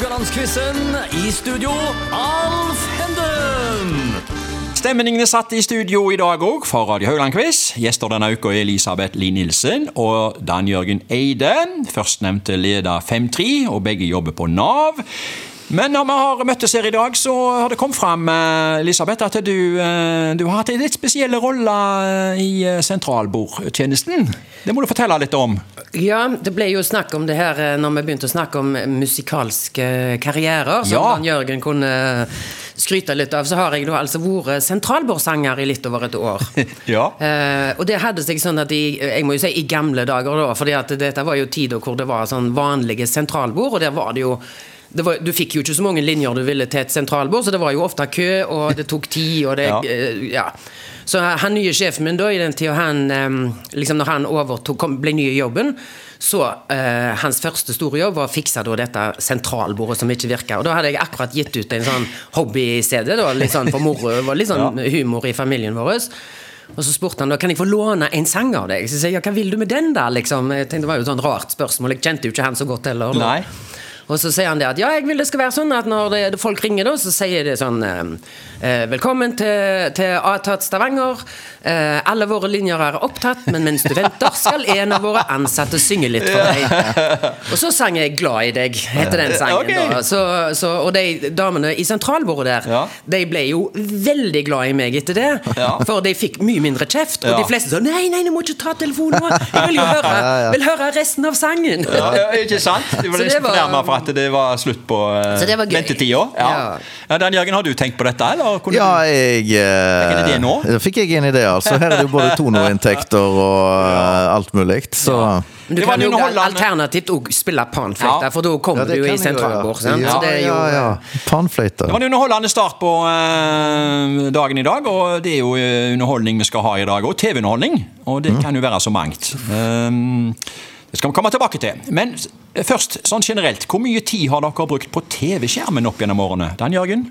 Haugalandsquizen. I studio, Alf Henden. Stemningen er satt i studio i dag òg for Radio Haugland-quiz. Gjester denne uka er Elisabeth Lie Nilsen og Dan Jørgen Eide. Førstnevnte leder 5-3, og begge jobber på Nav. Men når vi har møttes her i dag, så har det kommet fram eh, Elisabeth, at du, eh, du har hatt en litt spesiell rolle eh, i sentralbordtjenesten. Det må du fortelle litt om. Ja, det ble jo snakk om det her når vi begynte å snakke om musikalske karrierer, som Ja. Dan Jørgen kunne skryte litt av. Så har jeg da altså vært sentralbordsanger i litt over et år. Ja. Eh, og det hadde seg sånn at i, jeg må jo si i gamle dager, da, fordi dette var jo tider hvor det var sånn vanlige sentralbord, og der var det jo var, du fikk jo ikke så mange linjer du ville til et sentralbord, så det var jo ofte kø, og det tok tid, og det Ja. eh, ja. Så han nye sjefen min da, i den tida han eh, liksom Når han overtok, kom, ble ny i jobben, så eh, hans første store jobb var å fikse da dette sentralbordet som ikke virka. Og da hadde jeg akkurat gitt ut en sånn hobby-CD, da, litt sånn for moro. Det var litt sånn humor i familien vår. Og så spurte han da, kan jeg få låne en sang av deg. Så jeg sa ja, hva vil du med den, da? liksom? Jeg tenkte Det var jo et sånn rart spørsmål. Jeg kjente jo ikke han så godt heller. da. Nei. Og så sier han det at ja, jeg vil det skal være sånn at når det, folk ringer, da, så sier det sånn eh, eh, Velkommen til, til Atat Stavanger. Eh, alle våre linjer er opptatt, men mens du venter, skal en av våre ansatte synge litt for deg. Og så sang jeg 'Glad i deg', heter den sangen. Okay. da. Så, så, og de damene i sentralbordet der, Ja. de ble jo veldig glad i meg etter det. Ja. For de fikk mye mindre kjeft. Og Ja. de fleste sa 'nei, nei, du må ikke ta telefonen nå'. Jeg vil jo høre, vil høre resten av sangen. Ja, ja, ikke sant? De det var- fornærma for at det var slutt på uh, Så det var gøy. ventetida. Ja. Ja. Ja, Dan Jørgen, har du tenkt på dette, eller? Kunne Ja, jeg en idé nå? Da fikk jeg en idé, altså. Her er det jo både tonoinntekter og eh, alt mulig. Så Men du Det kan jo underholdende- alternativt òg spille panfløyte, Ja. for da kommer du i sentralbord. Ja, det jo, ja, ja. Panfløyte. Det var en underholdende start på uh, dagen i dag, og det er jo eh, underholdning vi skal ha i dag Og TV-underholdning. Og det kan jo være så mangt. Um, det skal vi komme tilbake til. Men først, sånn generelt, hvor mye tid har dere brukt på TV-skjermen opp gjennom årene? Dan Jørgen?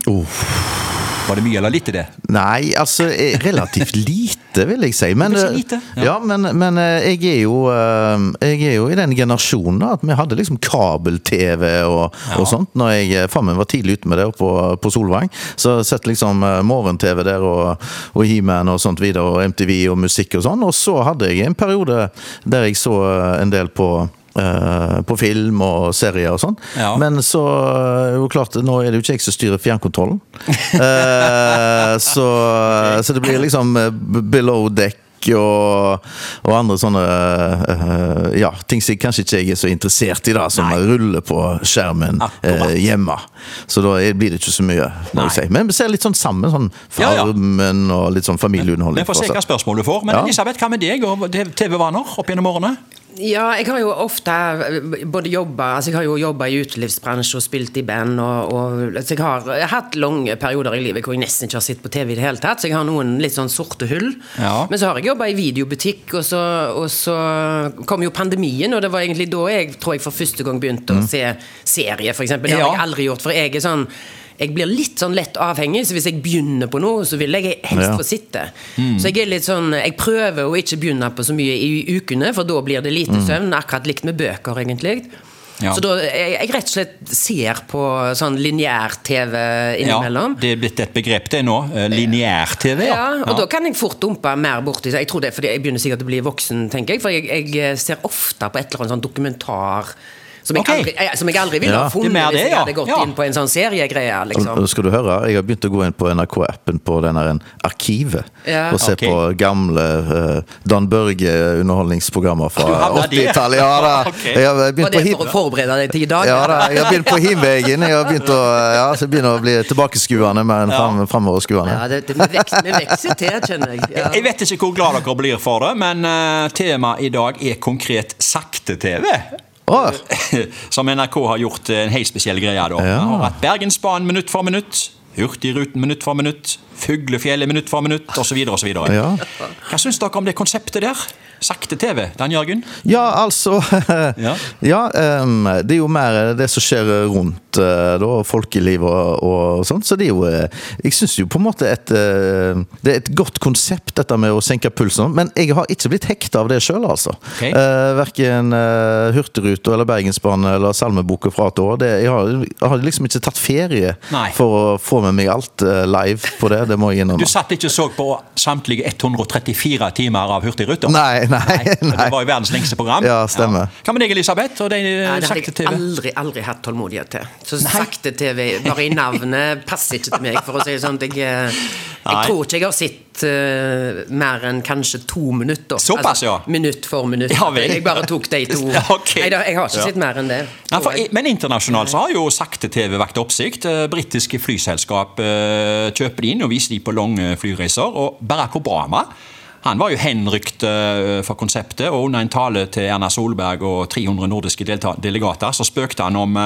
Var det mye eller lite, det? Nei, altså eh, relativt lite, vil jeg si. Men, eh, lite, ja. ja, men, men eh, jeg, er jo, jeg er jo i den generasjonen at vi hadde liksom kabel-TV og, og sånt. Når jeg faen meg var tidlig ute med det på, på Solvang. Så sett liksom morgen-TV der og, og He-Man og sånt videre, og MTV og musikk og sånn. Og så hadde jeg en periode der jeg så en del på på film og serier og sånn. Ja. Men så er jo klart, nå er det jo ikke jeg som styrer fjernkontrollen. Eh, så, så det blir liksom eh, below deck. Og, og andre sånne eh, ja, ting som kanskje ikke jeg er så interessert i, da som ruller på skjermen eh, hjemme. Så da blir det ikke så mye. Si. Men vi ser litt sånn sammen. Sånn Ja, ja. Farmen og litt sånn familieunderholdning. Vi får se hva spørsmål du får. Men Ja. Elisabeth, hva med deg og TV-vaner opp gjennom årene? Ja, jeg har jo ofte eh, både jobba altså Jeg har jo jobba i utelivsbransje og spilt i band. Og, og, altså jeg, har, jeg har hatt lange perioder i livet hvor jeg nesten ikke har sett på TV i det hele tatt. Så jeg har noen litt sånn sorte hull. Ja. Men så har jeg jobba i videobutikk, og så, og så kom jo pandemien, og det var egentlig da jeg tror jeg for første gang begynte å se serie, f.eks. Det har Ja. jeg aldri gjort, for jeg er sånn jeg blir litt sånn lett avhengig, så hvis jeg begynner på noe, så vil jeg helst Ja. få sitte. Så jeg er litt sånn Jeg prøver å ikke begynne på så mye i ukene, for da blir det lite søvn. Akkurat likt med bøker, egentlig. Ja. Så da jeg, jeg rett og slett ser på sånn lineær-TV innimellom. Ja, det er blitt et begrep det nå. eh, Lineær-TV. Ja, og da kan jeg fort dumpe mer borti Jeg tror det er fordi jeg begynner sikkert å bli voksen, tenker jeg. For jeg, jeg ser ofte på et eller annet sånn dokumentar som jeg, okay. aldri, jeg, som jeg aldri ville Ja. ha Det funnet mer hvis jeg ja. hadde gått Ja. inn på en sånn seriegreie. Liksom. Skal du høre, jeg har begynt å gå inn på NRK-appen på denne Arkivet. Ja. Og se okay. på gamle uh, Dan Børge-underholdningsprogrammer fra Du havna der? 80-tallet. Ja, da. okay. Jeg har Var begynt det på for å forberede deg til i dag? ja, da, jeg har begynt på himvegen. Jeg har begynt å, ja, så jeg begynner å bli tilbakeskuende mer enn fram, framoverskuende. Ja, det, det, vi, vekser, vi vekser til, kjenner jeg. Ja. Jeg vet ikke hvor glad dere blir for det, men uh, temaet i dag er konkret sakte-TV. Åh, Som NRK har gjort en helt spesiell greie. da. Ja. Bergensbanen minutt for minutt, Hurtigruten minutt for minutt, Fuglefjellet minutt for minutt, osv. osv. Ja. Hva syns dere om det konseptet der? Sakte-TV, Dan Jørgen? Ja, altså Ja. Ja, um, det er jo mer det som skjer rundt eh, da, folkeliv og, og sånt. Så det er jo eh, Jeg syns jo på en måte et eh, Det er et godt konsept, dette med å senke pulsen. Men jeg har ikke blitt hekta av det sjøl, altså. Okay. Uh, verken uh, Hurtigruta eller Bergensbanen eller Salmeboka fra et år. Det, jeg, har, jeg har liksom ikke tatt ferie Nei. for å få med meg alt uh, live på det. Det må jeg Du satt ikke og så på samtlige 134 timer av Hurtigruta? Nei, nei, nei. Det var jo verdens lengste program. Ja, stemmer. Hva med deg, Elisabeth? Og det Nei, det hadde jeg aldri, aldri hatt tålmodighet til. Så sakte-TV, bare i navnet, passer ikke til meg, for å si det sånn. Jeg, eh, jeg tror ikke jeg har sett eh, mer enn kanskje to minutter. Altså, Såpass, ja. Minutt for minutt. Ja. Jeg bare tok de to. Ja, ok. Nei, da, jeg har ikke sett mer enn det. Nei, for, men internasjonalt så har jo sakte-TV vakt oppsikt. Eh, Britiske flyselskap uh, kjøper de inn og viser de på lange flyreiser. Og Barack Obama han var jo henrykt for konseptet, og under en tale til Erna Solberg og 300 nordiske delegater så spøkte han om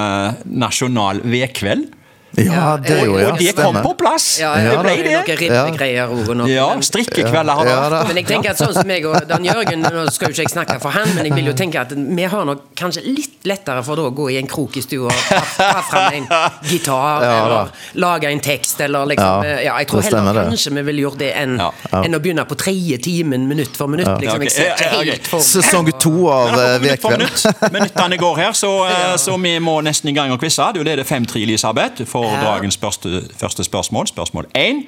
nasjonal vedkveld. Ja, det er jo ja, og det kom på plass! Ja, det ble det det. er noen ribbegreier òg. Ja, strikkekvelder har vært. Men jeg tenker at sånn som meg og Dan Jørgen Nå skal jo ikke jeg snakke for han, men jeg vil jo tenke at vi har nok kanskje litt lettere for da å gå i en krok i stua og ta, ta fram en gitar, Ja, eller lage en tekst, eller liksom Ja, jeg tror heller kanskje vi ville gjort det enn enn å begynne på tredje timen minutt for minutt. Liksom. Jeg ser ikke helt for Sesong to av Men eh, Vekveld. Minuttene går her, så, eh, så vi må nesten i gang og quize. Du leder 5-3, Elisabeth, for Ja. dagens første, første spørsmål. Spørsmål 1.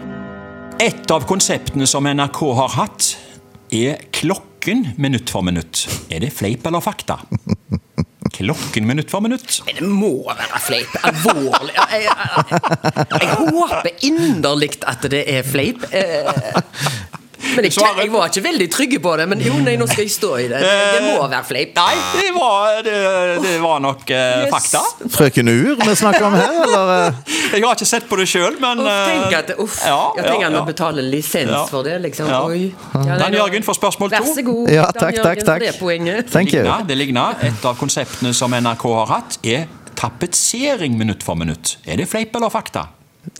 Et av konseptene som NRK har hatt, er klokken minutt for minutt. Er det fleip eller fakta? Klokken minutt for minutt. Men det må være fleip. Alvorlig. Jeg, jeg, jeg, jeg håper inderlig at det er fleip. Eh, Men jeg, jeg var ikke veldig trygge på det. Men jo, nei, nå skal jeg stå i det. Det, må være fleip. Nei, det var, det, det var nok uh, Yes. fakta. Frøken Ur vi snakker om her, eller? eh? Jeg har ikke sett på det sjøl, men Uff, eh, tenk at, uff, ja, jeg tenker ja, han må betale lisens Ja. for det, liksom. Ja. Oi. Ja, Dan Jørgen for spørsmål to. Vær så god. Ja, Dan takk, Jørgen, takk, takk. Det poenget. Thank you. det ligner. Et av konseptene som NRK har hatt, er tapetsering minutt for minutt. Er det fleip eller fakta?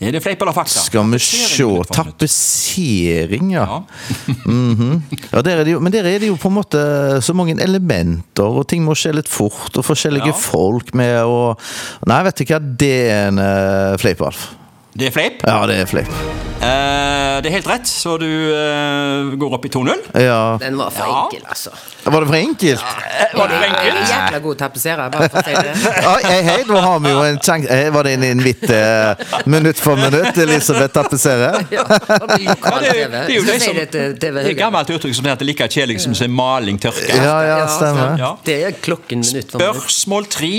Er det fleip eller fakta? Skal vi se. Tapetsering, ja. Ja. -hmm. ja der er det jo, men der er det jo på en måte så mange elementer, og ting må skje litt fort, og forskjellige Ja. folk med, og Nei, vet du hva, det er en uh, fleip, Alf. Det er fleip. Ja, det er fleip. Eh, det er helt rett, så du eh, går opp i 2-0. Ja. Den var for Ja. enkel, altså. Var det for enkelt? Var det for Jeg er enkelt? jækla god tapetserer, bare for å si det. Oi, hei, hei, nå har vi jo en sjanse eh, Var det en invitt eh, minutt for minutt, Elisabeth tapetserer? Ja, det lokal det, er- TV. det er jo Så det sier som det til TV Det er et gammelt uttrykk som heter 'like kjedelig som se maling tørke'. Ja, ja, stemmer. Ja. Det er klokken minutt for minutt. Spørsmål tre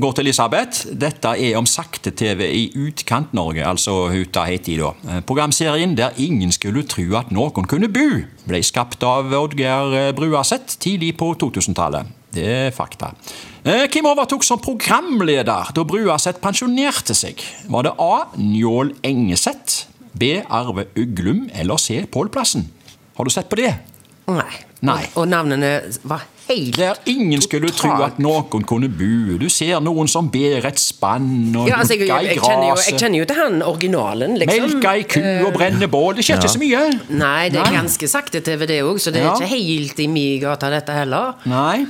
går til Elisabeth. Dette er om sakte-TV i Utkant-Norge, altså Huta het de da. Eh, Programserien der ingen skulle tro at noen kunne bo, ble skapt av Oddgeir Bruaseth tidlig på 2000-tallet. Det er fakta. Eh, Hvem overtok som programleder da Bruaseth pensjonerte seg? Var det A. Njål Engeseth, B. Arve Uglum eller C. Pål Plassen? Har du sett på det? Nei. Nei. Og, navnene var helt Der ingen skulle tro at noen kunne bo. Du ser noen som ber et spann og ja, altså, jeg, jeg, jeg, kjenner jo, jeg kjenner jo til han originalen, liksom. Melka ei ku og brenne bål. Det skjer ikke så mye. Nei, det er ganske sakte TV, det òg, så det er Ja. ikke helt i mi gata, dette heller. Nei.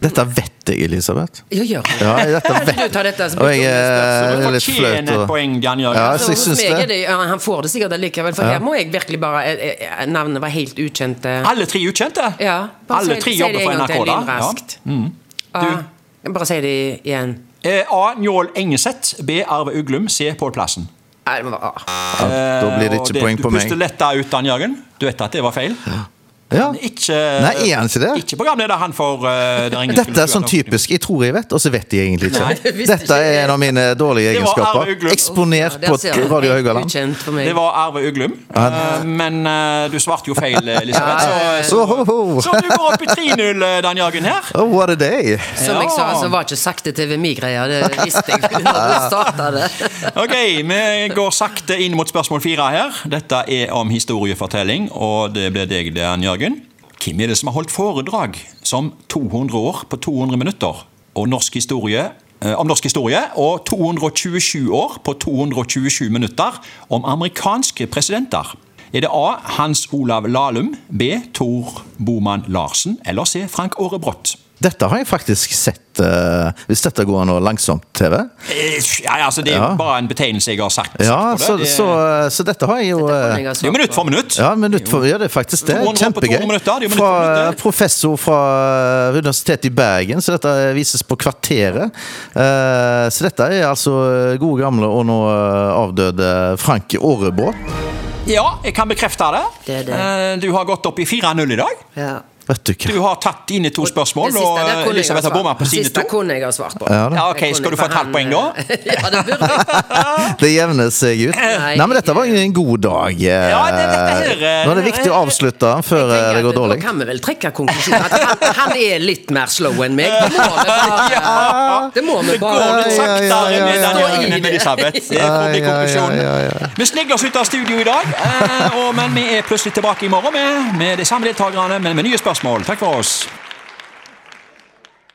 Dette vet jeg, Elisabeth. Ja, gjør det. Ja, dette vet du tar dette som Og jeg eh. Du er litt flaut. og- poeng, Jan Jørgen. Ja, Så så jeg synes syns er det. det, ja, han får det sikkert allikevel, for her må jeg virkelig bare eh, eh, Navnet var helt ukjente. Alle tre ukjente. Ja, bare Alle tre jobber for NRK, da. Ja. Mm. Du? bare si det igjen. A. Njål Engeseth. B. Arve Uglum. C. Pål Plassen. Ja, da blir det ikke poeng på meg. Du puster letta ut, Dan Jørgen. Du vet at det var feil? Ja. Ikke, Nei, er han ikke det? Ikke programleder han for uh, Dette er sånn typisk. Jeg tror jeg vet, og så vet jeg egentlig Nei, ikke. det Dette ikke er en av mine dårlige Det var Arve egenskaper. Eksponert Ja, på. Radio Haugaland. Det var Arve Uglum. Uh, men uh, du svarte jo feil, Elisabeth. Så, ja, ja. Så, oh. så du går opp i 3-0, eh, Dan Jørgen her. Oh, what a day! Som jeg sa, så var ikke sakte-TV mi greie. Det visste jeg når vi starta det. Ok, Vi går sakte inn mot spørsmål fire her. Dette er om historiefortelling, og det blir deg, Dan Jørgen. Hvem er det som har holdt foredrag som 200 år på 200 minutter? Norsk historie eh, om norsk historie og 227 år på 227 minutter om amerikanske presidenter. Er det A. Hans Olav Lahlum, B. Tor Boman Larsen eller C. Frank Aare Brott? Dette har jeg faktisk sett, uh, hvis dette går an å langsomt-TV. Eh, Ja, altså Det er Ja. bare en betegnelse jeg har sagt. Ja, sagt det. så, Det- så, så dette har jeg jo eh, Det er jo minutt for minutt. Ja, minutt for, ja, det er faktisk det. 200 på Kjempegøy. Fra professor fra Universitetet i Bergen, så dette vises på Kvarteret. Uh, Så dette er altså gode gamle og nå avdøde Frank Aarebrot. Ja, jeg kan bekrefte det. Det det. Eh, Du har gått opp i 4-0 i dag. Ja. Vet du hva? Du har tatt dine to spørsmål, Det siste og Elisabeth har bomma på sine Siste to. kunne jeg ha svart på. Ja, da. Ja, ok, Skal du få et halvt poeng da? ja, det burde. Det jevner seg ut. Nei, Nei. men dette var en god dag. eh. Ja, det- dette her, eh, Nå er det viktig å avslutte før eh, det går dårlig. Nå kan vi vel trekke konklusjonen at han, han er litt mer slow enn meg. Det må vi bare, det må vi Det går litt saktere med den ja. med Elisabeth. Det får bli konklusjonen. Vi snegler oss ut av studio i dag, og, men vi er plutselig tilbake i morgen med, med de samme deltakerne, men med nye spørsmål. Takk for oss.